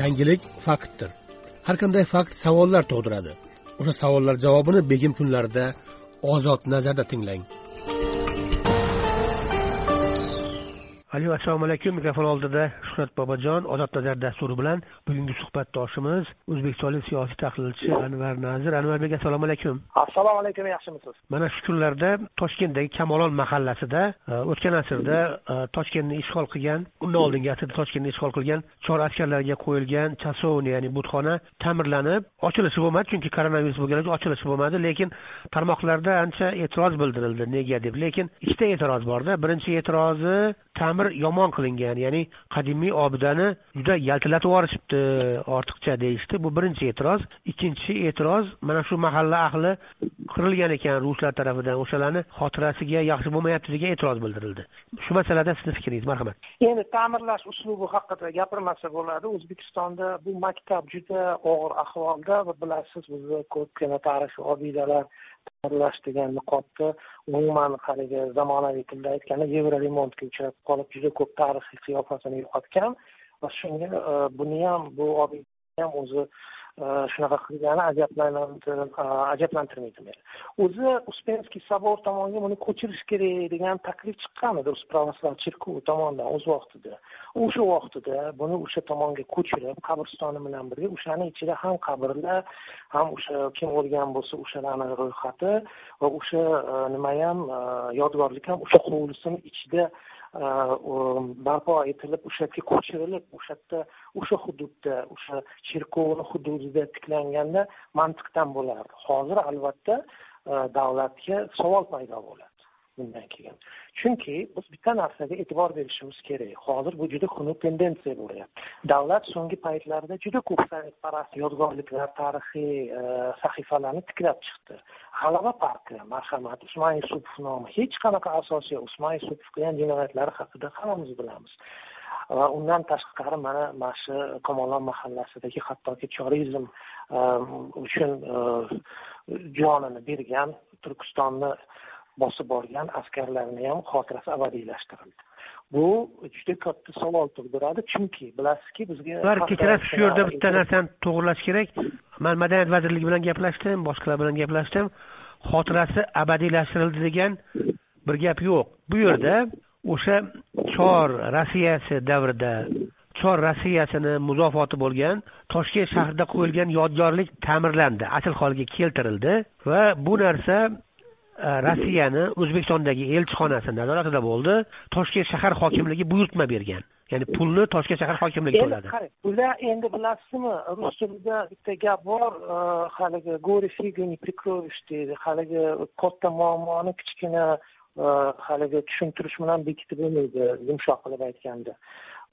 yangilik faktdir. Har qanday fakt savollar tug'diradi. O'sha savollar javobini begim kunlarida ozod nazarda tinglang. Alo assalomu alaykum. Mikrofon oldida shuhrat bobojon ozod nazar dasturi bilan bugungi suhbatdoshimiz o'zbekistonlik siyosiy tahlilchi anvar nazir. Anvarbek assalomu alaykum. Assalomu alaykum yaxshimisiz? Mana shu kunlarda toshkentdagi kamolon mahallasida e, o'tgan asrda e, toshkentni ishg'ol qilgan undan oldingi asrda toshkentni ishg'ol qilgan chor askarlarga qo'yilgan chasovni ya'ni butxona ta'mirlanib ochilishi bo'lmadi chunki koronavirus bo'lgani uchun ochilishi bo'lmadi. Lekin tarmoqlarda ancha e'tiroz bildirildi. Nega deb. Lekin ikkita e'tiroz borda. Birinchi e'tirozi ta'mir yomon qilingan ya'ni qadimiy obidani juda yaltilatib yuborishibdi ortiqcha deyishdi. Bu birinchi e'tiroz. Ikkinchi e'tiroz mana shu mahalla ahli qirilgan ekan ruslar tarafidan. O'shalarni xotirasiga yaxshi bo'lmayapti degan e'tiroz bildirildi. Shu masalada sizni fikringiz marhamat. Endi ta'mirlash uslubi haqida gapirmasa bo'ladi. O'zbekistonda bu maktab juda og'ir ahvolda va bilasiz bizni ko'pgina tarixiy obidalar ta'mirlash degan niqobni umuman haligi zamonaviy tilda aytganda yevroremontga uchrab qolib juda ko'p tarixiy qiyofasini yo'qotgan va shunga e, buni ham bu ham o'zi shunaqa qilgani ajablantirmaydi meni o'zi uspenskiy sobor tomonga buni ko'chirish kerak degan taklif chiqqan edi rus pravoslav cherkovi tomonidan o'z vaqtida o'sha vaqtida buni o'sha tomonga ko'chirib qabristoni bilan birga o'shani ichida ham qabrlar ham o'sha kim o'lgan bo'lsa o'shalarni ro'yxati va o'sha nimayam yodgorlik ham o'sha hovlisini ichida barpo etilib o'sha yerga ko'chirilib o'sha yerda o'sha hududda o'sha cherkovni hududida tiklanganda mantiqdan bo'lardi hozir albatta davlatga savol paydo bo'ladi bundan keyin chunki biz bitta narsaga e'tibor berishimiz kerak. Hozir bu juda xunuk tendensiya bo'lyapti. Davlat so'nggi paytlarda juda ko'p sovetparast yodgorliklar tarixiy e, sahifalarni tiklab chiqdi. G'alaba parki marhamat usmon yusupov nomi hech qanaqa asosi yo'q usmon yusupov qilgan jinoyatlari haqida hammamiz bilamiz. Va undan tashqari mana mana shu komolon mahallasidagi hattoki chorizm e, uchun e, jonini bergan turkistonni bosib borgan askarlarni ham xotirasi abadiylashtirildi. Bu juda katta savol tug'diradi chunki bilasizki bizga ular kechirasiz shu yerda bitta narsani to'g'irlash kerak. Man madaniyat vazirligi bilan gaplashdim boshqalar bilan gaplashdim. Xotirasi abadiylashtirildi degan bir gap yo'q. Bu yerda o'sha chor rossiyasi davrida chor rossiyasini muzofoti bo'lgan toshkent shahrida qo'yilgan yodgorlik ta'mirlandi asl holiga keltirildi va bu narsa rossiyani o'zbekistondagi elchixonasi nazoratida bo'ldi. Toshkent shahar hokimligi buyurtma bergan. Ya'ni pulni toshkent shahar hokimligi to'ladi. qarang bular endi bilasizmi rus tilida bitta gap bor haligi горе фига не прикроешь deydi haligi katta muammoni kichkina haligi tushuntirish bilan bekitib bo'lmaydi yumshoq qilib aytganda.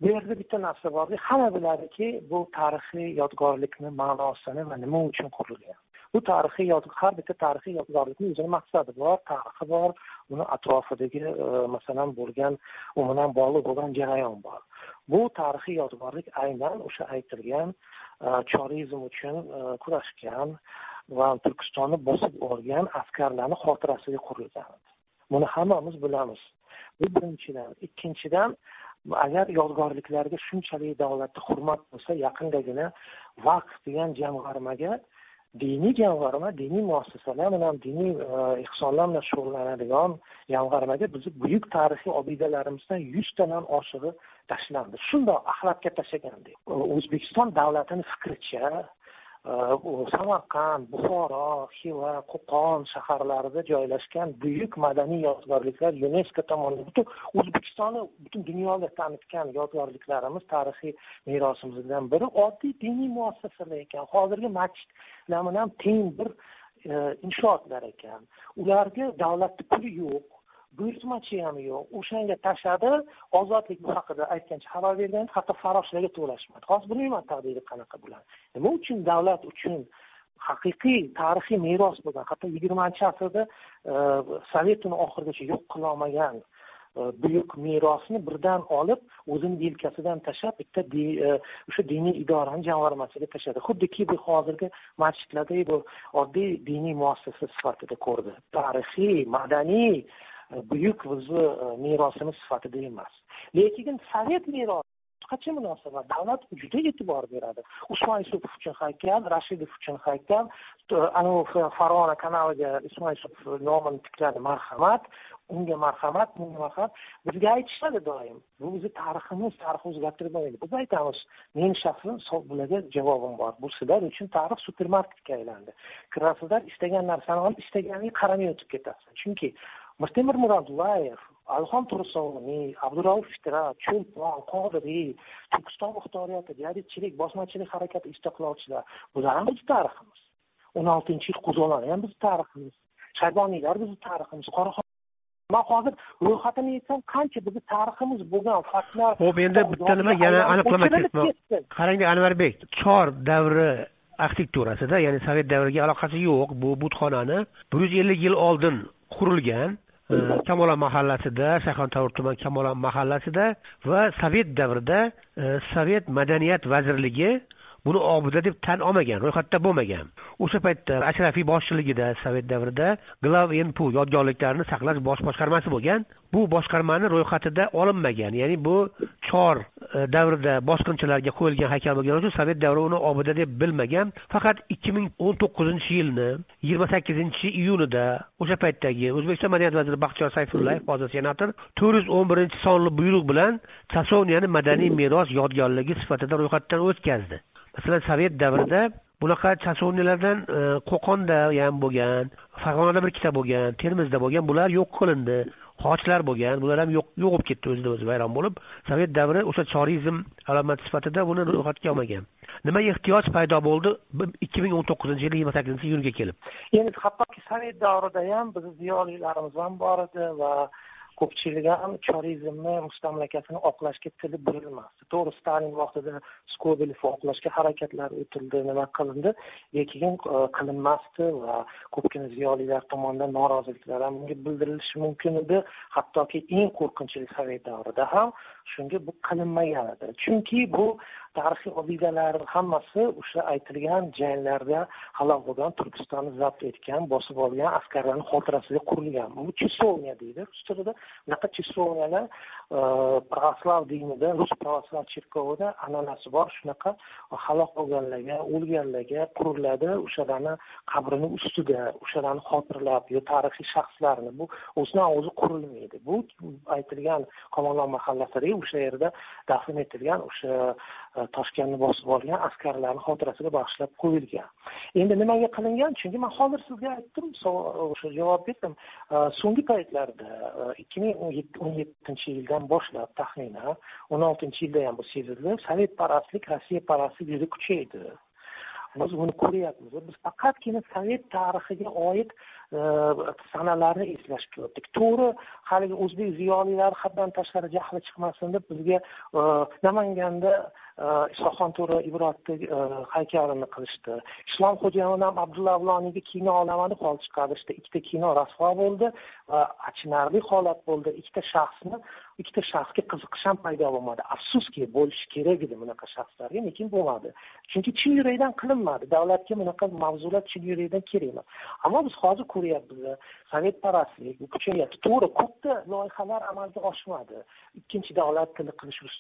Bu yerda bitta narsa borki hamma biladiki bu tarixiy yodgorlikni ma'nosini va nima uchun qurilgan bu tarixiy har bitta tarixiy yodgorlikni o'zini maqsadi bor tarixi bor uni atrofidagi e, masalan bo'lgan u bilan bog'liq bo'lgan jarayon bor. Bu tarixiy yodgorlik aynan o'sha aytilgan e, chorizm uchun e, kurashgan va turkistonni bosib olgan askarlarni xotirasiga qurilgan. Buni hammamiz bilamiz. Bu birinchidan. Ikkinchidan agar yodgorliklarga shunchalik davlatda hurmat bo'lsa yaqindagina vaqf degan jamg'armaga diniy jamg'arma diniy muassasalar bilan diniy ehsonlar bilan shug'ullanadigan jamg'armaga bizni buyuk tarixiy obidalarimizdan yuztadan oshig'i tashlandi. Shundoq axlatga tashlagandek o'zbekiston davlatini fikricha samarqand buxoro xiva qo'qon shaharlarida joylashgan buyuk madaniy yodgorliklar yunesko tomonidan butun o'zbekistonni butun dunyoga tanitgan yodgorliklarimiz tarixiy merosimizdan biri. Oddiy diniy muassasalar ekan. Hozirgi masjidlar bilan teng bir e, inshootlar ekan. Ularga davlatni puli yo'q. Buyurtmachi ham yo'q. O'shanga tashladi ozodlik haqida aytgancha xabar bergan hatto farroshlarga to'lashmadi. Hozir bilmayman taqdiri qanaqa bo'ladi. Nima uchun davlat uchun haqiqiy tarixiy meros bo'lgan hatto yigirmanchi asrda e, sovet sovetini oxirigacha yo'q qilolmagan e, buyuk merosni birdan olib o'zini yelkasidan tashlab bitta e, o'sha diniy idorani jamg'armasiga tashladi. Xuddiki bu hozirgi masjidlarda bu oddiy diniy muassasa sifatida ko'rdi. Tarixiy madaniy buyuk bizni merosimiz sifatida emas lekin sovet merosi boshqacha munosabat davlat juda e'tibor beradi usmon yusupov uchun haykal rashidov uchun haykal anavi farg'ona kanaliga usmon yusupov nomini tikladi marhamat unga marhamat bunga marhamat bizga aytishadi doim bu bizni tariximiz tarix o'zgartirmaydi bo'lmaydi biz aytamiz meni shaxsan bularga javobim bor bu sizlar uchun tarix supermarketga aylandi kirasizlar istagan narsani olib istaganiga qaramay o'tib ketasiz chunki mirtemir murodulayev alixon tursunovniy abdurauf fitrat cho'lpon qodiriy turkiston muxtoriyati jadidchilik bosmachilik harakati istiqlolchilar bular ham bizni tariximiz o'n oltinchi yil qo'zg'oloni ham bizni tariximiz shayboniylar bizni tariximiz qoraxon man hozir ro'yxatini aytsam qancha bizni tariximiz bo'lgan faktlar ho'p endi bitta nima yana aniqlama qarang anvarbek chor davri arxitekturasida ya'ni sovet davriga aloqasi yo'q bu butxonani bir yuz ellik yil oldin qurilgan kamolon mahallasida shayxontohur tuman kamolon mahallasida va sovet davrida sovet madaniyat vazirligi buni obida deb tan olmagan ro'yxatda bo'lmagan. O'sha paytda ashrafiy boshchiligida sovet davrida glav npu yodgorliklarini saqlash bosh boshqarmasi bo'lgan. Bu boshqarmani ro'yxatida olinmagan ya'ni bu chor e, davrida bosqinchilarga qo'yilgan haykal bo'lgani uchun sovet davri uni obida deb bilmagan. Faqat ikki ming o'n to'qqizinchi yilni yigirma sakkizinchi iyunida o'sha paytdagi o'zbekiston madaniyat vaziri baxtiyor sayfullayev hozir senator to'rt yuz o'n birinchi sonli buyruq bilan chasovniyani madaniy meros yodgorligi sifatida ro'yxatdan o'tkazdi. Masalan sovet davrida bunaqa chasovnilardan e, qo'qonda ham bo'lgan farg'onada bir ikkita bo'lgan termizda bo'lgan bular yo'q qilindi. Xochlar bo'lgan bular ham yo'q yo'q bo'lib ketdi o'zidan o'zi vayron bo'lib. Sovet davri o'sha chorizm alomati sifatida buni ro'yxatga olmagan. Nima ehtiyoj paydo bo'ldi? Ikki ming o'n to'qqizinchi yil yigirma sakkizinchi iyunga kelib. Endi hattoki sovet davrida ham bizni ziyolilarimiz ham bor edi va ko'pchiligi ham chorizmni mustamlakasini oqlashga tili burilmasdi to'g'ri stalin vaqtida skobelevni oqlashga harakatlar o'tildi nima qilindi? Lekin e, qilinmasdi va ko'pgina ziyolilar tomonidan noroziliklar ham bunga bildirilishi mumkin edi. Hattoki eng qo'rqinchli sovet davrida ham shunga bu qilinmagan edi. Chunki bu tarixiy obidalar hammasi o'sha aytilgan janglarda halok bo'lgan turkistonni zabt etgan bosib olgan askarlarni xotirasiga qurilgan. Bu часовня deydi rus tilida. Bunaqa часовняlar e, pravoslav dinida rus pravoslav cherkovida an'anasi bor. Shunaqa halok bo'lganlarga o'lganlarga quriladi. O'shalarni qabrini ustida o'shalarni xotirlab yo tarixiy shaxslarni bu o'zidan o'zi qurilmaydi. Bu aytilgan qo'mondon mahallasidagi o'sha yerda dafn etilgan o'sha e, E, toshkentni bosib olgan askarlarni xotirasiga bag'ishlab qo'yilgan. Endi nimaga qilingan? Chunki man hozir sizga aytdim o'sha javob berdim. E, so'nggi paytlarda e, ikki ming o'n yettinchi yildan boshlab taxminan o'n oltinchi yilda ham bu sezildi. Sovet parastlik rossiya parastlik juda kuchaydi. Biz buni ko'ryapmiz. Biz faqatgina sovet tarixiga oid E, sanalarni eslashib o'tdik to'g'ri haligi o'zbek ziyolilari haddan tashqari jahli chiqmasin deb bizga e, namanganda e, isoxon to'ra ibratni haykalini qilishdi. Islom xo'jayin ham abdulla avloniyga kino olamani hol chiqarishdi ikkita kino rasvo bo'ldi va achinarli holat bo'ldi. Ikkita shaxsni ikkita shaxsga qiziqish ham paydo bo'lmadi. Afsuski bo'lishi kerak edi bunaqa shaxslarga lekin bo'lmadi. Chunki chin yurakdan qilinmadi. Davlatga bunaqa mavzular chin yurakdan kerak emas ammo biz hozir ko'ryapmiz sovetparastlik kuchayapti. To'g'ri ko'pda loyihalar amalga oshmadi. Ikkinchi davlat tili qilish rus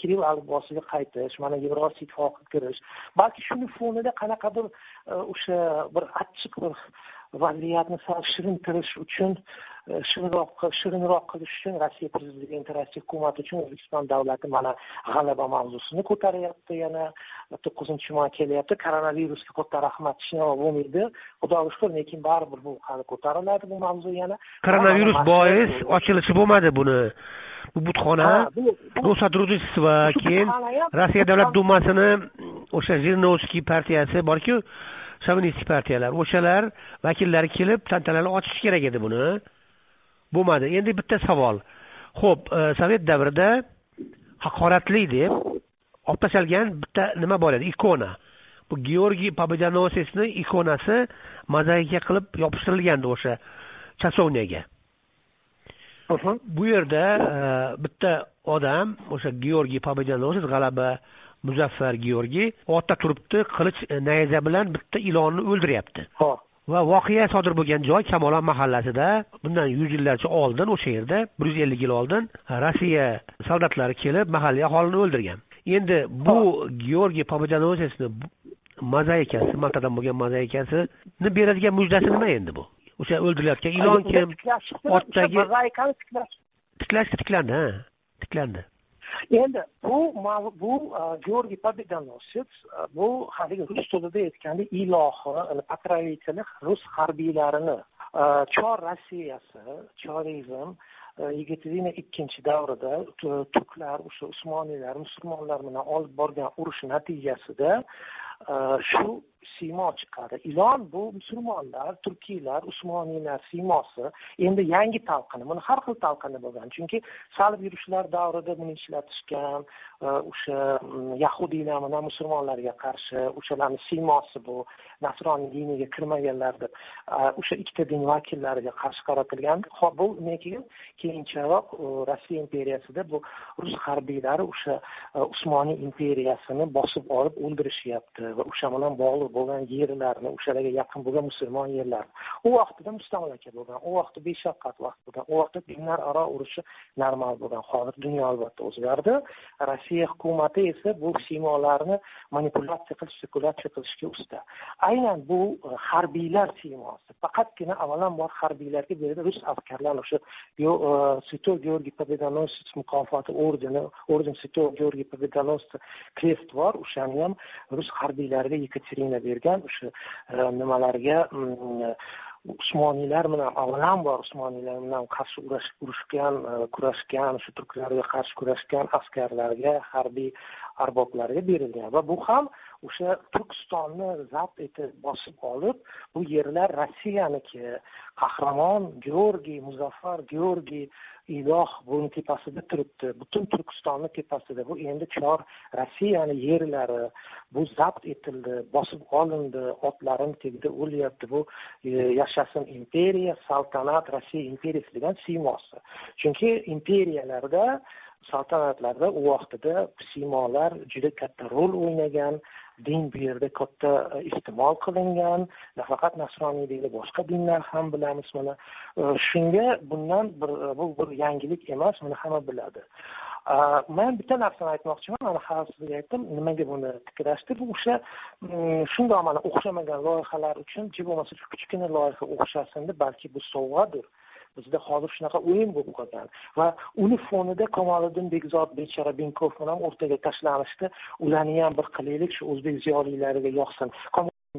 kirill alifbosiga qaytish mana yevrosiyo ittifoqiga kirish. Balki shuni fonida qanaqadir e, o'sha bir achchiq bir vaziyatni sal shirintirish uchun e, shirinroq shirinroq qilish uchun rossiya prezidenti rossiya hukumati uchun o'zbekiston davlati mana g'alaba mavzusini ko'taryapti. Yana to'qqizinchi may kelyapti. Koronavirusga katta rahmat hech nima bo'lmaydi. Xudoga shukur lekin baribir bu hali ko'tariladi bu mavzu yana. Koronavirus bois ochilishi bo'lmadi buni. Bu butxona va keyin rossiya davlat dumasini o'sha jirinovskiy partiyasi borku shovinistik partiyalar o'shalar vakillari kelib tantanali ochishi kerak edi buni. Bo'lmadi. Endi bitta savol. Ho'p e, sovet davrida haqoratli deb olib tashlgan bitta nima bor edi? Ikona. Bu georgiy победоносецni ikonasi mozaika qilib yopishtirilgandi o'sha chasovniyaga bu yerda e, bitta odam o'sha georgiy победоносец g'alaba muzaffar georgiy otda turibdi qilich e, nayza bilan bitta ilonni o'ldiryapti. Ho'p va voqea sodir bo'lgan joy kamolon mahallasida bundan yuz yillarcha oldin o'sha yerda bir yuz ellik yil oldin rossiya soldatlari kelib mahalliy aholini o'ldirgan. Endi bu georgiy победоносецni mozaikasi maltadan bo'lgan mozaikasini beradigan mujdasi nima endi bu? O'sha o'ldirilayotgan ilon kim? Mozaikani tiklash tiklandi ha. Tiklandi endi bu bu georgiy победоносец bu haligi rus tilida aytganda ilohi покровители rus harbiylarini chor rossiyasi chorizm yigitgina ikkinchi davrida turklar o'sha usmoniylar musulmonlar bilan olib borgan urush natijasida shu siymo chiqadi ilon bu musulmonlar turkiylar usmoniylar siymosi endi yangi talqini buni har xil talqini bo'lgan. Chunki salib yurishlar davrida buni ishlatishgan e, o'sha mm, yahudiylar bilan musulmonlarga qarshi o'shalarni siymosi bu nasroniy diniga kirmaganlar deb e, o'sha ikkita din vakillariga qarshi qaratilgan. Bu keyin keyincharoq rossiya imperiyasida bu rus harbiylari o'sha e, usmoniy imperiyasini bosib olib o'ldirishyapti va o'sha bilan bog'liq bo'lgan yerlarni o'shalarga yaqin bo'lgan musulmon yerlarni. U vaqtida mustamlaka bo'lgan u vaqtda beshafqat vaqt bo'lgan u vaqtda dinlar aro urushi normal bo'lgan. Hozir dunyo albatta o'zgardi. Rossiya hukumati esa bu siymolarni manipulyatsiya qilish spekulyatsiya qilishga usta. Aynan bu e, harbiylar siymosi. Faqatgina avvalambor harbiylarga berildi rus askarlari o'sha святой e, georgiy победоносец mukofoti ordeni orden святого georgiy победоносца krest bor o'shani ham rus harbiylariga yekaterina bergan o'sha e, nimalarga mm, usmoniylar bilan avvalambor usmoniylar bilan qarshi urushgan e, kurashgan shu turklarga qarshi kurashgan askarlarga harbiy arboblarga berilgan va bu ham o'sha turkistonni zabt etib bosib olib bu yerlar rossiyaniki qahramon georgiy muzaffar georgiy iloh buni tepasida turibdi. Butun turkistonni tepasida. Bu endi chor rossiyani yerlari bu zabt etildi bosib olindi otlarim tagida o'lyapti. Bu e, yashasin imperiya saltanat rossiya imperiyasi degan siymosi. Chunki imperiyalarda saltanatlarda u vaqtida siymolar juda katta rol o'ynagan din bu yerda katta e, iste'mol qilingan nafaqat nasroniy deydi boshqa dinlar ham bilamiz mana. E, shunga bundan bir e, bu bir yangilik emas buni hamma biladi. Man bitta narsani aytmoqchiman mana hali sizga aytdim nimaga buni tiklashdi bu o'sha? Mm, shundoq mana o'xshamagan loyihalar uchun bo'lmasa shu kichkina loyiha o'xshasin deb balki bu sovg'adir. Bizda hozir shunaqa o'yin bo'lib qolgan va uni fonida kamoliddin bekzod bechora binkov bilan o'rtaga tashlanishdi. Ularni ham bir qilaylik shu o'zbek ziyolilariga yoqsin.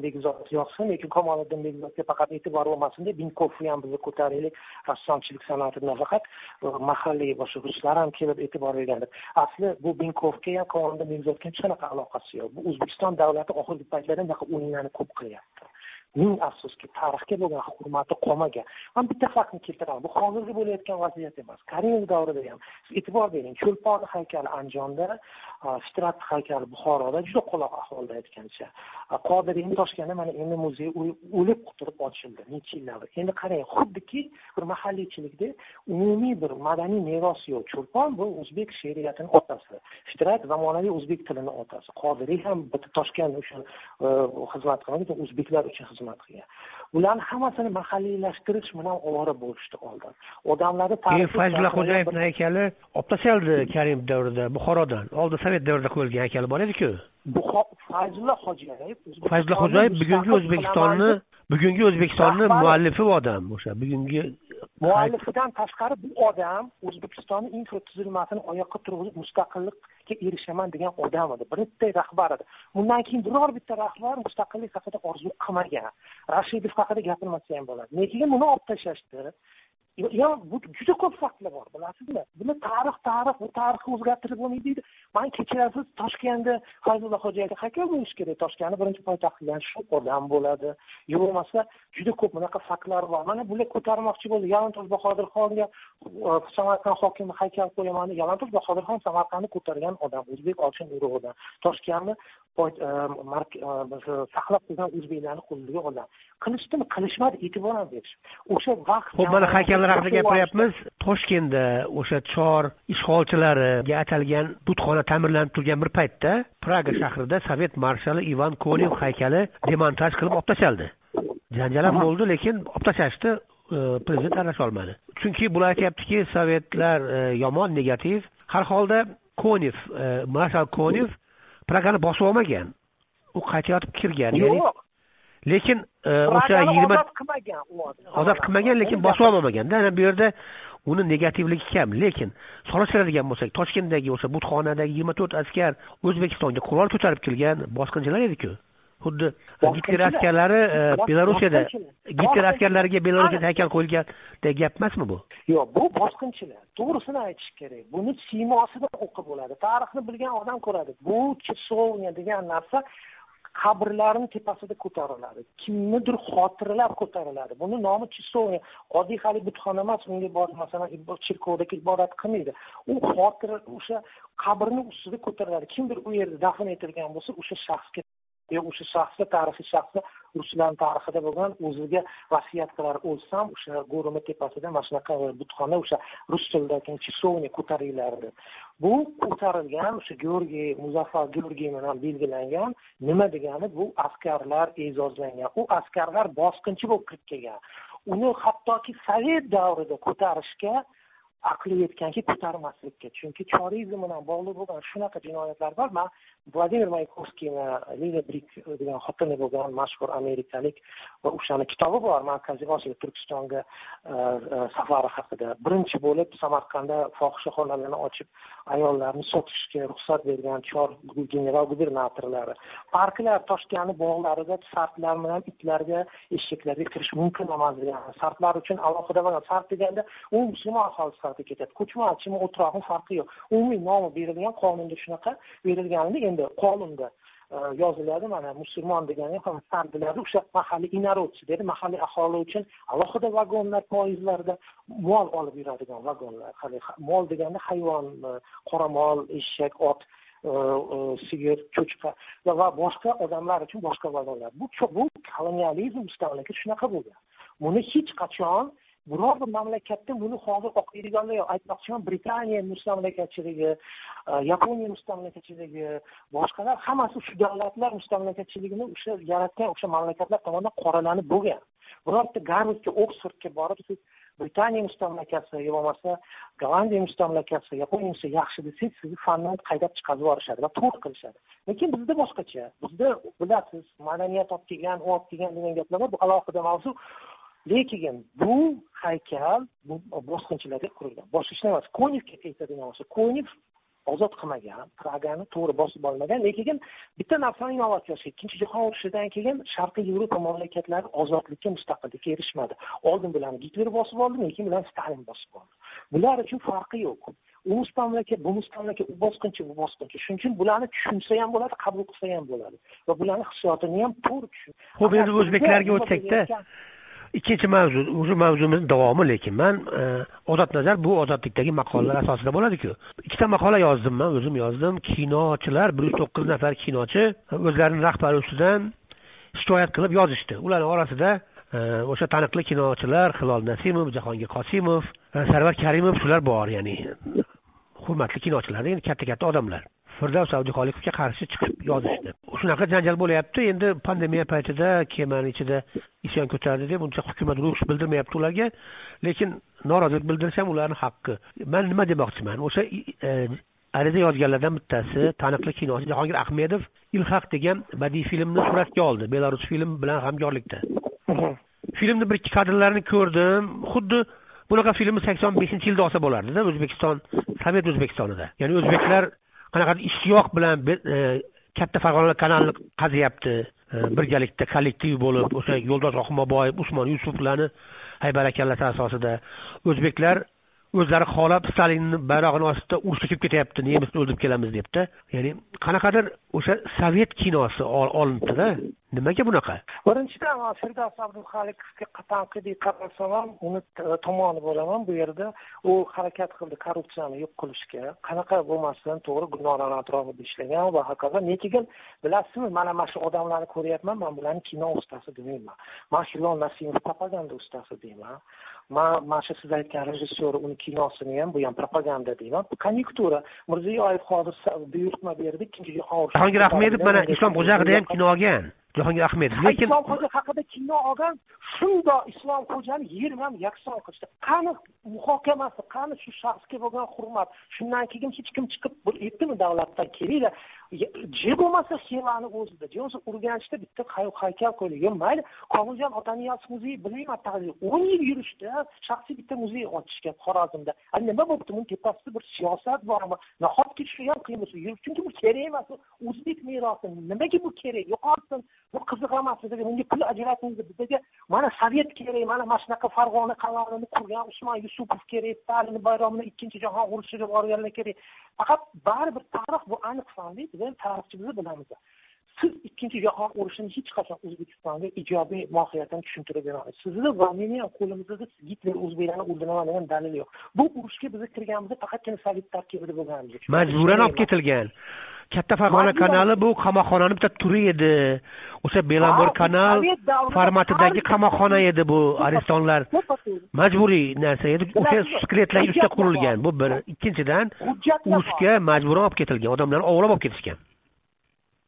Bekzod yoqsin lekin kamoliddin bekzodga faqat e'tibor bo'lmasin deb binkovni ham biz ko'taraylik. Rassomchilik san'atini nafaqat e, mahalliy boshqa ruslar ham kelib e'tibor deb. asli bu binkovga ham kamoliddin bekzodga hech qanaqa aloqasi yo'q. Bu o'zbekiston davlati oxirgi paytlarda bunaqa o'yinlarni ko'p qilyapti. Ming afsuski tarixga bo'lgan hurmati qolmagan. Man bitta faktni keltiraman bu hozirgi bo'layotgan vaziyat emas. Karimov davrida ham e'tibor bering. Cho'lpon haykali andijonda fitrat haykali buxoroda juda qoloq ahvolda aytgancha. Qodiriyni toshkentda mana endi muzey o'lib quturib ochildi necha yillar endi qarang xuddiki bir mahalliychilikda umumiy bir madaniy meros yo'q. Cho'lpon bu o'zbek she'riyatini otasi. Fitrat zamonaviy o'zbek tilini otasi. Qodiriy ham bitta toshkent uchun e, xizmat qilgan o'zbeklar uchun xizmat xizmat qilgan bularni hammasini mahalliylashtirish bilan ovora bo'lishdi oldin. Odamlarni keyin fayzulla xo'jayevni haykali olib tashlandi karimov davrida buxorodan. Oldin sovet davrida qo'yilgan haykali bor ediku. Fayzulla xo'jayev fayzulla xo'jayev bugungi o'zbekistonni bugungi o'zbekistonni muallifi odam. O'sha bugungi muallifidan tashqari bu odam o'zbekistonni infratuzilmasini oyoqqa turg'izib mustaqillikka erishaman degan odam edi. Bitta rahbar edi. Bundan keyin biror bitta rahbar mustaqillik haqida orzu qilmagan. Rashidov haqida gapirmasa ham bo'ladi. Nega buni olib tashlashdi. Yo bu juda ko'p faktlar bor bilasizmi? Buni tarix tarix bu tarixni o'zgartirib bo'lmaydi deydi. Man kechirasiz toshkentda fayzulla xo'jayevga haykal bo'lishi kerak? Toshkentni birinchi poytaxt qilgan shu odam bo'ladi. Yo bo'lmasa juda ko'p bunaqa faktlar bor. Mana bular ko'tarmoqchi bo'ldi. Yalantuz bahodirxonga e, samarqand hokimi haykal qo'yaman deb yalantuz bahodirxon samarqandni ko'targan odam o'zbek olchin urug'idan. Toshkentni e, e, saqlab qolgan o'zbeklarni qo'lidagi odam qilishdimi qilishmadi e'tibor berishmadi o'sha vaqt ho'p mana haykal haqida gapiryapmiz. toshkentda o'sha chor ishg'olchilariga atalgan butxona ta'mirlanib turgan bir paytda praga shahrida sovet marshali ivan konev haykali demontaj qilib olib tashlandi janjal ham bo'ldi lekin olib tashlashdi e, prezident aralasholmadi chunki bular aytyaptiki sovetlar e, yomon negativ. Har holda konev e, marshal konev pragani bosib olmagan. U qaytayotib kirgan yo'q lekin o'sha yigirma ozod qilmagan. Ozod qilmagan lekin bosib olmamaganda ana bu yerda uni negativligi kam. Lekin solishtiradigan bo'lsak toshkentdagi o'sha butxonadagi yigirma to'rt askar o'zbekistonga qurol ko'tarib kelgan bosqinchilar ediku. Xuddi gitler askarlari e, belarusiyada gitler askarlariga belarusiyada haykal qo'yilgandek gap emasmi bu? Yo'q bu bosqinchilar. To'g'risini aytish kerak. Buni siymosidan o'qib bo'ladi. Tarixni bilgan odam ko'radi. Bu chesovniya degan narsa qabrlarni tepasida ko'tariladi. Kimnidir xotiralab ko'tariladi. Buni nomi chisovni oddiy hali butxona emas unga masalan cherkovdagi ibodat qilmaydi. U xotira o'sha qabrni ustida ko'tariladi. Kimdir u yerda dafn etilgan bo'lsa o'sha shaxsga E, o'sha shaxsni tarixiy shaxsga ruslan tarixida bo'lgan o'ziga vasiyat qilar o'lsam o'sha go'rimi tepasida mana shunaqa e, butxona o'sha rus tilidagi часовня ko'taringlar deb bu ko'tarilgan o'sha georgiy muzaffar georgiy bilan belgilangan nima degani? Bu askarlar e'zozlangan. U askarlar bosqinchi bo'lib kirib kelgan. Uni hattoki sovet davrida ko'tarishga aqli yetganki ko'tarmaslikka. Chunki chorizm bilan bog'liq bo'lgan shunaqa jinoyatlar bor. Man vladimir maykovskiyni lila brik degan xotini bo'lgan mashhur amerikalik va o'shani kitobi bor markaziy osiyo turkistonga e, e, safari haqida. Birinchi bo'lib samarqandda fohishaxonalarni ochib ayollarni sotishga ruxsat bergan chor general gubernatorlari. Parklar toshkentni bog'larida sartlar bilan itlarga eshaklarga kirish mumkin emas degan sartlar uchun alohida bo'lgan sart deganda u musulmon aholisi tarafga ketadi. Ko'chmanchimi o'troqmi farqi yo'q. Umumiy nomi berilgan qonunda shunaqa berilganini endi qonunda e, yoziladi. Mana musulmon degani ham sardilarda o'sha mahalliy inarodchi deydi mahalliy aholi uchun alohida vagonlar poyezdlarda mol olib yuradigan vagonlar. Hali mol deganda hayvon e, qora mol eshak ot e, sigir cho'chqa va boshqa odamlar uchun boshqa vagonlar. Bu bu kolonializm mustamlaka shunaqa bo'lgan. Buni hech qachon biror bir mamlakatda buni hozir o'qiydiganlar yo'q. Aytmoqchiman britaniya mustamlakachiligi e, yaponiya mustamlakachiligi boshqalar hammasi shu davlatlar mustamlakachiligini o'sha yaratgan o'sha mamlakatlar tomonidan qoralanib bo'lgan. Birorta garvardga oksfordga borib siz britaniya mustamlakasi yo bo'lmasa gollandiya mustamlakasi yaponiya mustamlakasi yaxshi desangiz sizni fandan haydab chiqarib yuborishadi va to'rt qilishadi. Lekin bizda boshqacha bizda bilasiz madaniyat olib kelgan u olib kelgan degan gaplar bor. Bu alohida mavzu. Lekin bu haykal bu bosqinchilarga qurilgan. Boshqa hech narsa emas konevga aytadigan bo'lsa konev ozod qilmagan pragani to'g'ri bosib olmagan lekin bitta narsani inobatga olish ikkinchi jahon urushidan keyin sharqiy yevropa mamlakatlari ozodlikka mustaqillikka erishmadi. Oldin bularni gitler bosib oldi keyin bularni stalin bosib oldi. Bular uchun farqi yo'q. U mustamlaka bu mustamlaka u bosqinchi bu bosqinchi. Shuning uchun bularni tushunsa ham bo'ladi qabul qilsa ham bo'ladi. Va bularni hissiyotini ham to'g'ri tushun ho'p endi o'zbeklarga o'tsakda ikkinchi mavzu o'sha mavzumizni davomi lekin man e, nazar bu ozodlikdagi maqolalar asosida bo'ladiku. Ikkita maqola yozdim man o'zim yozdim. Kinochilar bir yuz to'qqiz nafar kinochi o'zlarini rahbari ustidan shikoyat qilib yozishdi. Ularni orasida e, o'sha taniqli kinochilar hilol nasimov jahongir qosimov e, sarvar karimov shular bor ya'ni hurmatli kinochilar endi katta katta odamlar. Firdavs abduxoliqovga qarshi chiqib yozishdi. Shunaqa janjal bo'lyapti. Endi pandemiya paytida kemani ichida isyon ko'tardi deb uncha hukumat ruxs bildirmayapti ularga lekin norozilik bildirish ham ularni haqqi. Man nima demoqchiman? O'sha e, e, ariza yozganlardan bittasi taniqli kinochi jahongir ahmedov ilhaq degan badiiy filmni suratga oldi belarus film bilan hamkorlikda. Filmni bir ikki kadrlarini ko'rdim xuddi bunaqa filmni sakson beshinchi yilda olsa bo'lardida o'zbekiston sovet o'zbekistonida. Ya'ni o'zbeklar qanaqadir ishtiyoq bilan e, katta farg'ona kanalini qaziyapti. Birgalikda kollektiv bo'lib o'sha yo'ldosh rahmonboyev usmon yusuflarni haybarakallasi asosida o'zbeklar o'zlari xohlab stalinni bayrog'ini ostida urushga kirib ketyapti nemisni o'ldirib kelamiz debdi. Ya'ni qanaqadir o'sha sovet kinosi olinibdida nimaga bunaqa? Birinchidan firdavs abduhalikovga tanqidiy qarasam ham uni tomoni bo'laman bu yerda. U harakat qildi korrupsiyani yo'q qilishga. Qanaqa bo'lmasin to'g'ri gulnoraning atrofida ishlagan va hokazo lekin bilasizmi mana mana shu odamlarni ko'ryapman man bularni kino ustasi demayman. Man hilol nasimov propaganda ustasi deyman. Man mana shu siz aytgan rejissyor uni kinosini ham bu ham propaganda deyman. Konjunktura mirziyoyev hozir buyurtma berdi ikkinchi jahon urushi jahongir ahmedov mana islom xo'jag'ida ham kino olgan jahongir ahmedov lekin islomxo'ja haqida kino olgan? Shundoq islomxo'jani yerman yakson qilishdi. Qani muhokamasi qani shu shaxsga bo'lgan hurmat? Shundan keyin hech kim chiqib aytdimi davlatdan kelinglar je bo'lmasa xivani o'zida je bo'lmasa urganchda bitta haykal qo'yilgan mayli komiljon otaniyaz muzeyi bilmayman o'n yil yurishdi shaxsiy bitta muzey ochishga xorazmda. Nima bo'libdi buni tepasida bir siyosat bormi? Nahotki shu ham qiyin chunki bu kerak emas o'zbek merosi. Nimaga bu kerak? Yo'qolsin bu qiziq emas bizga bunga pul ajratmaydi bizga mana sovet kerak mana mana shunaqa farg'ona kanalini qurgan usmon yusupov kerak stalin bayromini ikkinchi jahon urushiga borganlar kerak. Faqat baribir tarix bu aniq fanli biz tarixchimizni bilamiz. Siz ikkinchi jahon urushini hech qachon o'zbekistonga ijobiy mohiyatdan tushuntirib berolmaysiz sizni va meni ham qo'limizda gitler o'zbeklarni o'ldiraman degan dalil yo'q. Bu urushga biz kirganimizda faqatgina sovet tarkibida bo'lganimiz majburan olib ketilgan. Katta farg'ona kanali bu qamoqxonani bitta turi edi. O'sha belamur kanal formatidagi qamoqxona edi bu arestonlar majburiy narsa edi. O'sha skletlar ustida qurilgan. Bu bir ikkinchidan urushga majburan olib ketilgan. Odamlarni ovlab olib ketishgan.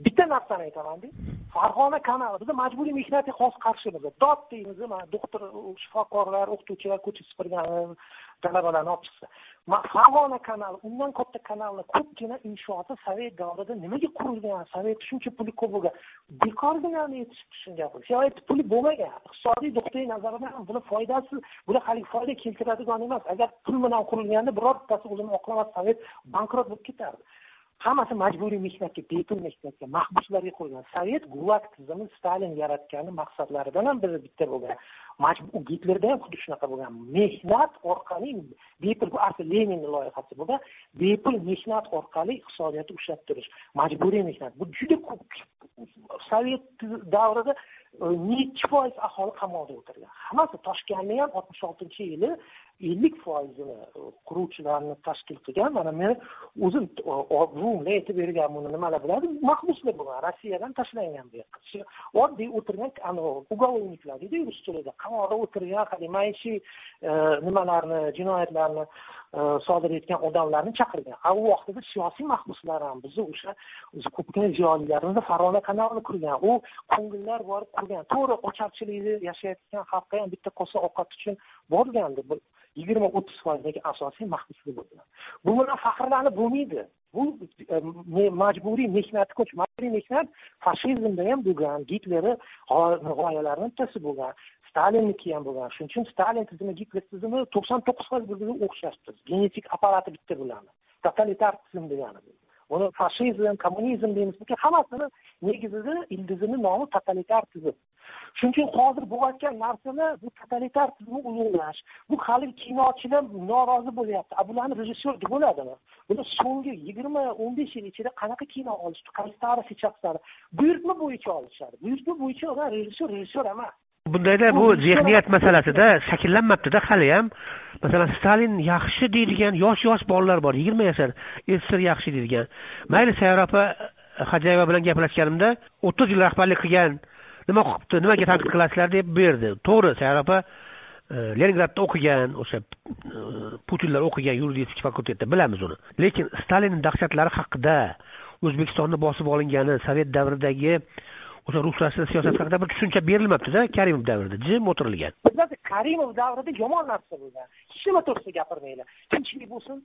Bitta narsani aytamanda farg'ona kanali biza majburiy mehnatga xos qarshimiz dod deymiz doktor shifokorlar o'qituvchilar ko'cha supurgan talabalarni olib chiqsa farg'ona kanali undan katta kanalni ko'pgina inshooti sovet davrida nimaga qurilgan? Sovet shuncha puli ko'p bo'lgan. Bekorgina aytishibdi shunga sovet puli bo'lmagan. Iqtisodiy nuqtai nazardan buni foydasi buni haligi foyda keltiradigan emas. Agar pul bilan qurilganda birortasi o'zini oqlamas sovet bankrot bo'lib ketardi. Hammasi majburiy mehnatga bepul mehnatga mahbuslarga qo'ygan. Sovet gulag tizimi stalin yaratgani maqsadlaridan ham biri bitta bo'lgan. Gitlerda ham xuddi shunaqa bo'lgan. Mehnat orqali bepul bu asli leninni loyihasi bo'lgan bepul mehnat orqali iqtisodiyotni ushlab turish. Majburiy mehnat. Bu juda ko'p sovet davrida e, nechi foiz aholi qamoqda o'tirgan. Hammasi toshkentni ham oltmish oltinchi yili ellik foizini e, quruvchilarni tashkil qilgan. Mana men o'zim e, buvimlar aytib bergan buni nimalar biladi mahbuslar bo'lgan rossiyadan tashlangan bu yoqqa oddiy o'tirgan уголовниклар deydi rus tilida. Qamoqda o'tirgan haligi maishiy e, nimalarni jinoyatlarni E, sodir etgan odamlarni chaqirgan. A u vaqtida siyosiy mahbuslar ham bizni o'sha ko'pgina ziyolilarimiz farg'ona kanalini qurgan. U ko'ngillar borib qurgan. To'g'ri ocharchilikda yashayotgan xalqqa ham bitta kosa ovqat uchun borgandi. Yigirma o'ttiz foizdagi asosiy mahbuslik bo'lgan. Bu bilan faxrlanib bo'lmaydi. Bu e, majburiy mehnat majburiy mehnat fashizmda ham bo'lgan. Gitlerni g'oyalarini bittasi bo'lgan. Stalinniki ham bo'lgan shuning uchun stalin tizimi gitler tizimi to'qson to'qqiz foiz bir biriga o'xshashdir genetik apparati bitta bo'ladi totalitar tizim degani buni fashizm kommunizm deymiz hammasini negizida ildizini nomi totalitar tizim shuning uchun hozir bo'layotgan narsani bu totalitar tizimni ulug'lash bu haligi kinochilar norozi bo'lyapti a bularni rejissyor bo'ladimi buni so'nggi yigirma o'n besh yil ichida qanaqa kino olishdi qaysi tarixiy hechaqlari buyurtma bo'yicha olishadi buyurtma bo'yicha ular rejissyor rejissyor emas bundayda bu zehniyat masalasida shakllanmabdida haliyam masalan stalin yaxshi deydigan yosh yosh bolalar bor yigirma yashar sssr yaxshi deydigan. Mayli sayyor opa hajayeva bilan gaplashganimda o'ttiz yil rahbarlik qilgan nima qilibdi nimaga tanqid qilasizlar deb buyurdi to'g'ri sayyor opa e, leningradda o'qigan o'sha e, putinlar o'qigan yuridik fakultetda bilamiz uni. Lekin stalinni dahshatlari haqida o'zbekistonni bosib olingani sovet davridagi o'sha ruslashtirish siyosati haqida bir tushuncha berilmabdida karimov davrida. Jim o'tirilgan. Karimov davrida yomon narsa bo'lgan hech nima to'g'risida gapirmanglar. Tinchlik bo'lsin.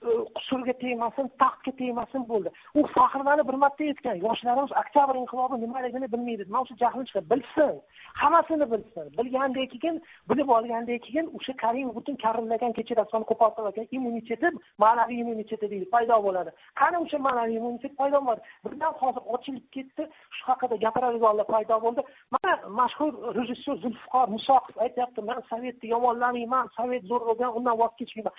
Qusurga tegmasin taxtga tegmasin bo'ldi. U faxrlanib bir marta aytgan yoshlarimiz oktyabr inqilobi nimaligini bilmaydi. Mana shu jahli chiqadi. Bilsin hammasini bilsin. Bilgandan keyin bilib olgandan keyin o'sha karimov butun karillagan kechirasini qo'poltirgan immuniteti ma'naviy immuniteti deydi paydo bo'ladi. Qani o'sha ma'naviy immunitet paydo bo'ladi? Birdan hozir ochilib ketdi. Shu haqida gapiradiganlar paydo bo'ldi. Mana mashhur rejissyor zulfiqor musoqov aytyapti man sovetni yomonlamayman sovet zo'r bo'lgan undan voz kechmayman.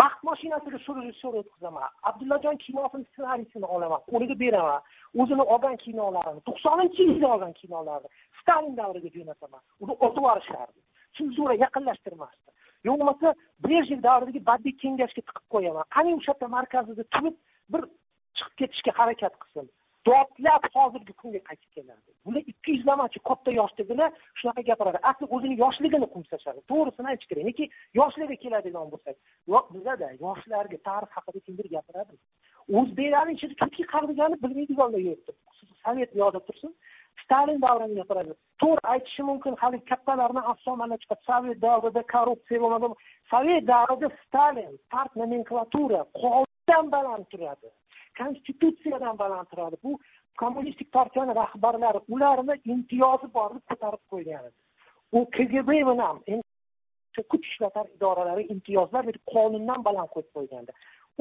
Vaqt mashinasi hozir rejissyor o'tkazaman abdullajon kinosini ssenariysini olaman qo'liga beraman. O'zini olgan kinolarini to'qsoninchi yilda olgan kinolarini stalin davriga jo'nataman. Uni otib yuborishardi senzura yaqinlashtirmasdi. Yo bo'lmasa brejnev davridagi badiiy kengashga tiqib qo'yaman. Qani o'sha yerda markazida turib bir chiqib ketishga harakat qilsin. Dodlab hozirgi kunga qaytib keladi. Bular ikki yuzlamachi katta yoshdagina shunaqa gapiradi. Asli o'zini yoshligini qo'msashadi to'g'risini aytish kerak. Neki yoshlarga keladigan bo'lsak. Yo'q bizada yoshlarga tarix haqida kimdir gapiradi? O'zbeklarni ichida turkiy qarg'igani bilmaydiganlar yo'q sovet yoqda tursin. Stalin davrini gapiradi. To'g'ri aytishi mumkin hali kattalarni afsonalar chiqadi. Sovet davrida korrupsiya bo'lmadi sovet davrida stalin part nomenklatura qoldan baland turadi. Konstitutsiyadan baland turadi bu kommunistik partiyani rahbarlari ularni imtiyozi bor deb ko'tarib qo'ygan u kgb bilan kuch ishlatar idoralari imtiyozlar berib qonundan baland qo'yib qo'ygandi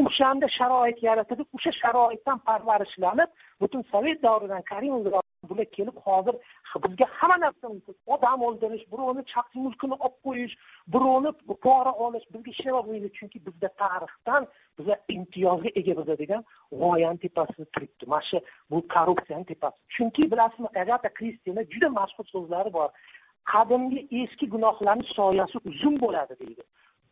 o'shanda sharoit yaratilib o'sha sharoitdan parvarishlanib butun sovet davridan karimov bular kelib hozir bizga hamma narsa mumkin odam o'ldirish birovni shaxsiy mulkini olib qo'yish birovni pora olish bizga hech chunki bizda tarixdan biza imtiyozga ega bo'ladigan g'oyani tepasida turibdi. Mana shu bu korrupsiyani tepasi chunki bilasizmi agata kristina juda mashhur so'zlari bor. Qadimgi eski gunohlarni soyasi uzun bo'ladi deydi.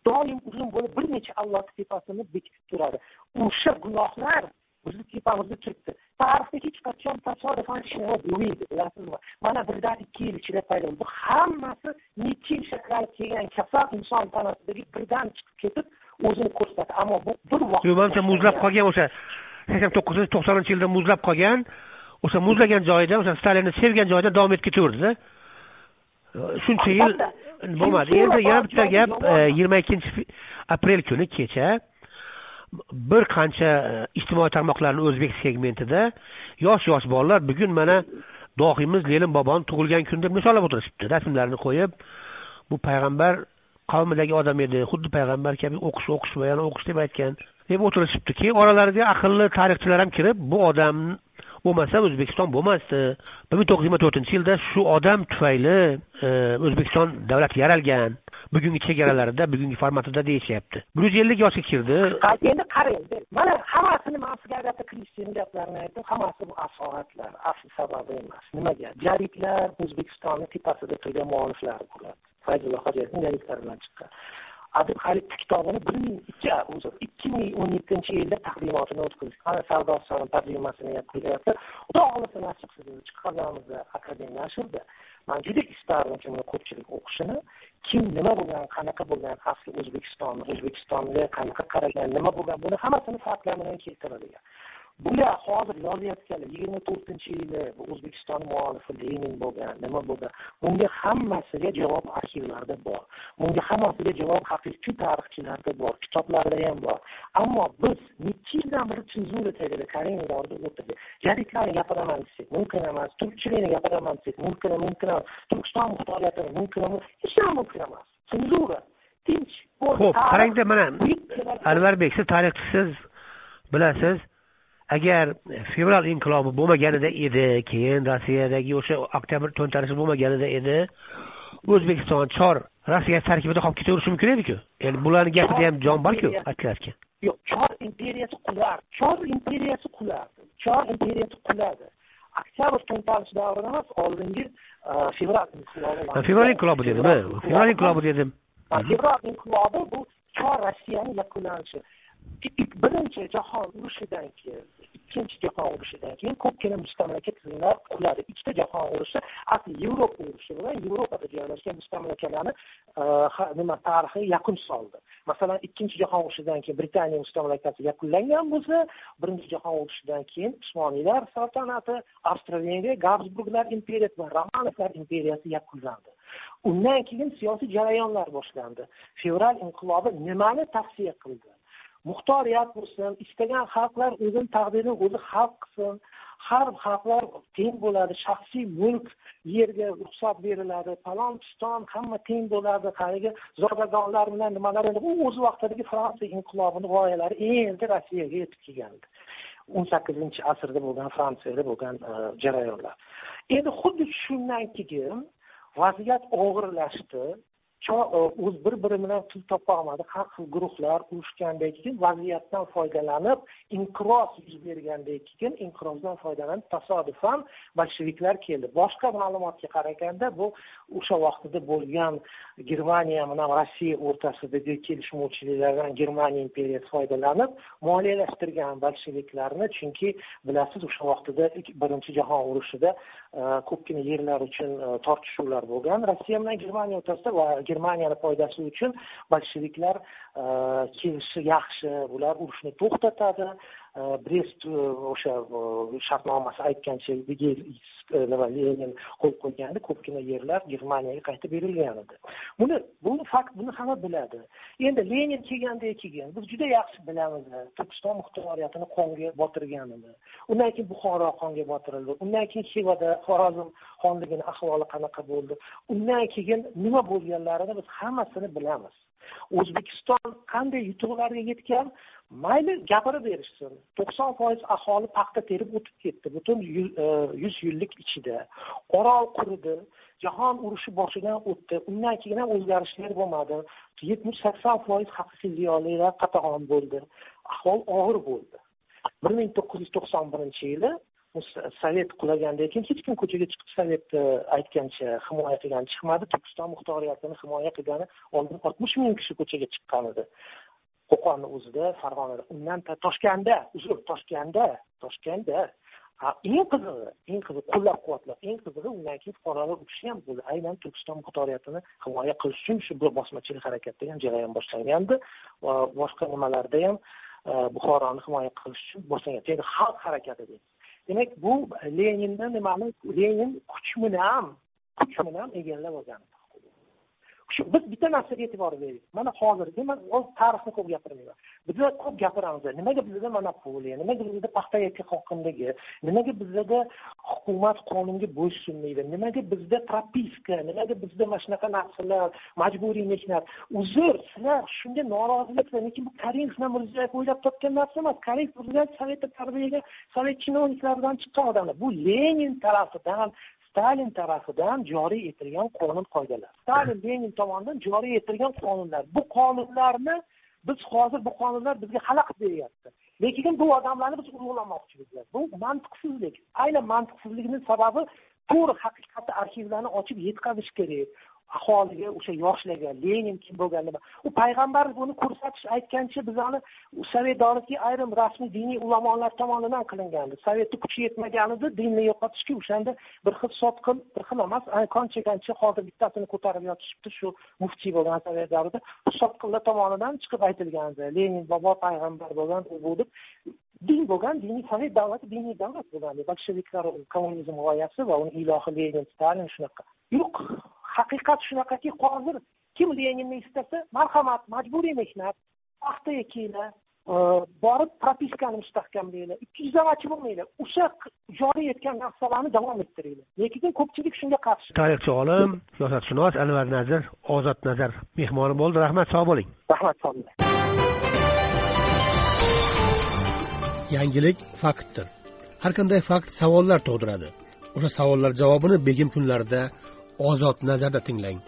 Doim uzun bo'lib bir necha allohni tepasini bekitib turadi. O'sha gunohlar bizni tepamizda turibdi tarixda hech qachon tasodifan nima bo'lmaydi bilasizmi? Mana birdan ikki yil ichida paydo bu hammasi necha yil shakllanib kelgan kasal inson tanasidagi birdan chiqib ketib o'zini ko'rsatadi. Ammo bu bir vaqt manimcha muzlab qolgan o'sha sakson to'qqiz yuz to'qsoninchi yilda muzlab qolgan o'sha muzlagan joyida o'sha stalinni sevgan joyida davom etib ketaverdida shuncha yil bo'lmadi endi yana bitta gap yigirma ikkinchi aprel kuni kecha bir qancha e, ijtimoiy tarmoqlarni o'zbek segmentida yosh yosh bolalar bugun mana dohiymiz lenin boboni tug'ilgan kun deb nishonlab o'tirishibdi. Rasmlarini qo'yib bu payg'ambar qavmidagi odam edi xuddi payg'ambar kabi o'qish o'qish va yana o'qish deb aytgan deb o'tirishibdi. Keyin oralariga aqlli tarixchilar ham kirib bu odam bo'lmasa o'zbekiston bo'lmasdi bir ming to'qqiz yuz yigirma to'rtinchi yilda shu odam tufayli e, o'zbekiston davlati yaralgan. Bugungi chegaralarida bugungi formatida deyishyapti. Bir yuz ellik yoshga kirdi. Endi qarang mana hammasini man sizga agata kristini gaplarini aytdim. Hammasi bu asoratlar asl sababi emas. Nimaga? Jariklar o'zbekistonni tepasida turgan mualliflar bo'ladi. Fayzulla hojatning jariklari bilan chiqqan. Adib kitobini bir ming ikki o'zi ikki ming o'n yettinchi yilda taqdimotini o'tkazdik mana savdo son tarjimasini qilyapti xudo xohlasa nasib qilsa chiqaramiz akademik nashrda man juda istardim buni ko'pchilik o'qishini. Kim nima bo'lgan qanaqa bo'lgan asli o'zbekiston o'zbekistonga qanaqa qaragan nima bo'lgan buni hammasini faktlar bilan keltiradigan bular hozir yozayotganlar yigirma to'rtinchi yili o'zbekiston muallifi lenin bo'lgan nima bo'lgan? Bunga hammasiga javob arxivlarda bor. Bunga hammasiga javob haqiqiy tarixchilarda bor kitoblarda ham bor. Ammo biz necha yildan beri senzura tagida karimov davrida o'tirdik jariklarni gapiraman desak mumkin emas. Turkchilikni gapiraman desak mumkin mumkin emas. Turkiston muxtoriyatini mumkin emas hech nima mumkin emas. Senzura tinch ho'p qarangda mana anvarbek siz tarixchisiz bilasiz agar fevral inqilobi bo'lmaganida edi keyin rossiyadagi o'sha oktyabr to'ntarishi bo'lmaganida edi o'zbekiston chor rossiya tarkibida qolib ketaverishi mumkin ediku. Endi bularni gapida ham jon borku aytilayotgan yo'q chor imperiyasi qulardi chor imperiyasi qulardi chor imperiyasi quladi. Oktyabr to'ntarishi davrida emas oldingi e, fevral inqilobi fevral inqilobi dedimi? Fevral inqilobi dedim. Fevral inqilobi bu chor rossiyani yakunlanishi birinchi jahon urushidan keyin ikkinchi jahon urushidan keyin ko'pgina mustamlaka tizimlar quladi ikkita jahon urushi asli yevropa urushi bilan yevropada joylashgan mustamlakalarni nima tarixi yakun soldi masalan ikkinchi jahon urushidan keyin britaniya mustamlakasi yakunlangan bo'lsa birinchi jahon urushidan keyin usmoniylar saltanati avstro vengriya gabsburglar imperiyasi va romanovlar imperiyasi yakunlandi undan keyin siyosiy jarayonlar boshlandi fevral inqilobi nimani tavsiya qildi muxtoriyat bo'lsin istagan xalqlar o'zini taqdirini o'zi hal qilsin har xalqlar teng bo'ladi shaxsiy mulk yerga ruxsat beriladi falon piston hamma teng bo'ladi haligi zodagonlar bilan nimalar u o'z vaqtidagi fransiya inqilobini g'oyalari endi rossiyaga yetib kelgandi. O'n sakkizinchi asrda bo'lgan fransiyada bo'lgan e, jarayonlar. Endi xuddi shundan keyin vaziyat og'irlashdi. E, o'z bir biri bilan til topolmadi. Har xil guruhlar urushgandan keyin vaziyatdan foydalanib inqiroz yuz bergandan keyin inqirozdan foydalanib tasodifan bolsheviklar keldi. Boshqa ma'lumotga qaraganda bu o'sha vaqtida bo'lgan germaniya bilan rossiya o'rtasidagi kelishmovchiliklardan germaniya imperiyasi foydalanib moliyalashtirgan bolsheviklarni chunki bilasiz o'sha vaqtida birinchi jahon urushida e, ko'pgina yerlar uchun e, tortishuvlar bo'lgan. Rossiya bilan germaniya o'rtasida va germaniyani foydasi uchun bolsheviklar eh, kelishi yaxshi bular urushni to'xtatadi. Brest o'sha shartnomasi aytgancha nima lenin qo'l qo'yganda ko'pgina yerlar germaniyaga qaytib berilgan edi buni buni fakt buni hamma biladi. Endi lenin kelganda keyin biz juda yaxshi bilamiz turkiston muxtoriyatini qonga botirganini. Undan keyin buxoro qonga botirildi. Undan keyin xivada xorazm xonligini ahvoli qanaqa bo'ldi? Undan keyin nima bo'lganlarini biz hammasini bilamiz. O'zbekiston qanday yutuqlarga yetgan? Mayli gapirib berishsin. To'qson foiz aholi paxta terib o'tib ketdi. Butun yuz e, yillik ichida. Orol quridi. Jahon urushi boshidan o'tdi. Undan keyin ham o'zgarishlar bo'lmadi. Yetmish sakson foiz haqiqiy ziyolilar qatag'on bo'ldi. Ahvol og'ir bo'ldi. bir ming to'qqiz yuz to'qson birinchi yili sovet qulagandan keyin hech kim ko'chaga chiqib sovetni aytgancha himoya qilgani chiqmadi. Turkiston muxtoriyatini himoya qilgani oldin oltmish ming kishi ko'chaga chiqqan edi. Qo'qonni o'zida farg'onada undan toshkentda uzr toshkentda toshkentda eng qizig'i eng qizig'i qo'llab quvvatlab eng qizig'i undan keyin fuqarolar urushi ham bo'ldi. Aynan turkiston muxtoriyatini himoya qilish uchun shu bir bosmachilik harakatda ham jarayon boshlangandi. Va boshqa nimalarda ham e, buxoroni himoya qilish uchun boshlangan endi xalq harakati deydi demak bu leninni nimani? Lenin kuch bilan kuch bilan egallab olgan shu biz bitta narsaga e'tibor beraylik. Mana hozirgi man tarixni ko'p gapirmayman. Biza ko'p gapiramiz. Nimaga bizada monopoliya nimaga bizada paxta yakka hokimligi nimaga bizada hukumat qonunga bo'ysunmaydi nimaga bizda propiska nimaga bizda mana shunaqa narsalar majburiy mehnat. Uzr sizlar shunga noroziliklar lekin bu karimov bilan mirziyoyev o'ylab topgan narsa emas. Karimov mirziyoyev sovetda tarbiyaga sovet chinovniklaridan chiqqan odamlar. Bu lenin tarafidan stalin tarafidan joriy etilgan qonun qoidalar stalin lenin tomonidan joriy etilgan qonunlar. Bu qonunlarni biz hozir bu qonunlar bizga xalaqit beryapti. Lekin bu odamlarni biz ulug'lamoqchimiz bu mantiqsizlik. Aynan mantiqsizlikni sababi to'g'ri haqiqatni arxivlarni ochib yetkazish kerak. Aholiga o'sha yoshlarga lenin kim bo'lgan nima u payg'ambar buni ko'rsatish aytgancha bizani sovet davlatga ayrim rasmiy diniy ulamolar tomonidan qilingandi. Sovetni kuchi yetmagan edi dinni yo'qotishga o'shanda bir xil sotqin bir xil emas qancha qancha hozir bittasini ko'tarib yotishibdi shu muftiy bo'lgan sovet davrida sotqinlar tomonidan chiqib aytilgandi. Lenin bobo payg'ambar bo'lgan u bu deb din bo'lgan diniy sovet davlati diniy davlat bo'lgan bolsheviklar kommunizm g'oyasi va uni ilohi lenin stalin shunaqa. Yo'q. Haqiqat shunaqaki hozir kim leninni istasa marhamat majburiy mehnat paxta ekinglar e, borib propiskani mustahkamlanglar ikki yuzlamachi bo'lmanglar o'sha joriy etgan narsalarni davom ettiringlar lekin ko'pchilik shunga qarshi. Tarixchi olim siyosatshunos anvar nazir ozod nazar mehmoni bo'ldi. Rahmat sog' bo'ling. Rahmat sog' bo'ling. Yangilik faktdir. Har qanday fakt savollar tug'diradi. O'sha savollar javobini begim kunlarida ozod nazarda tinglang.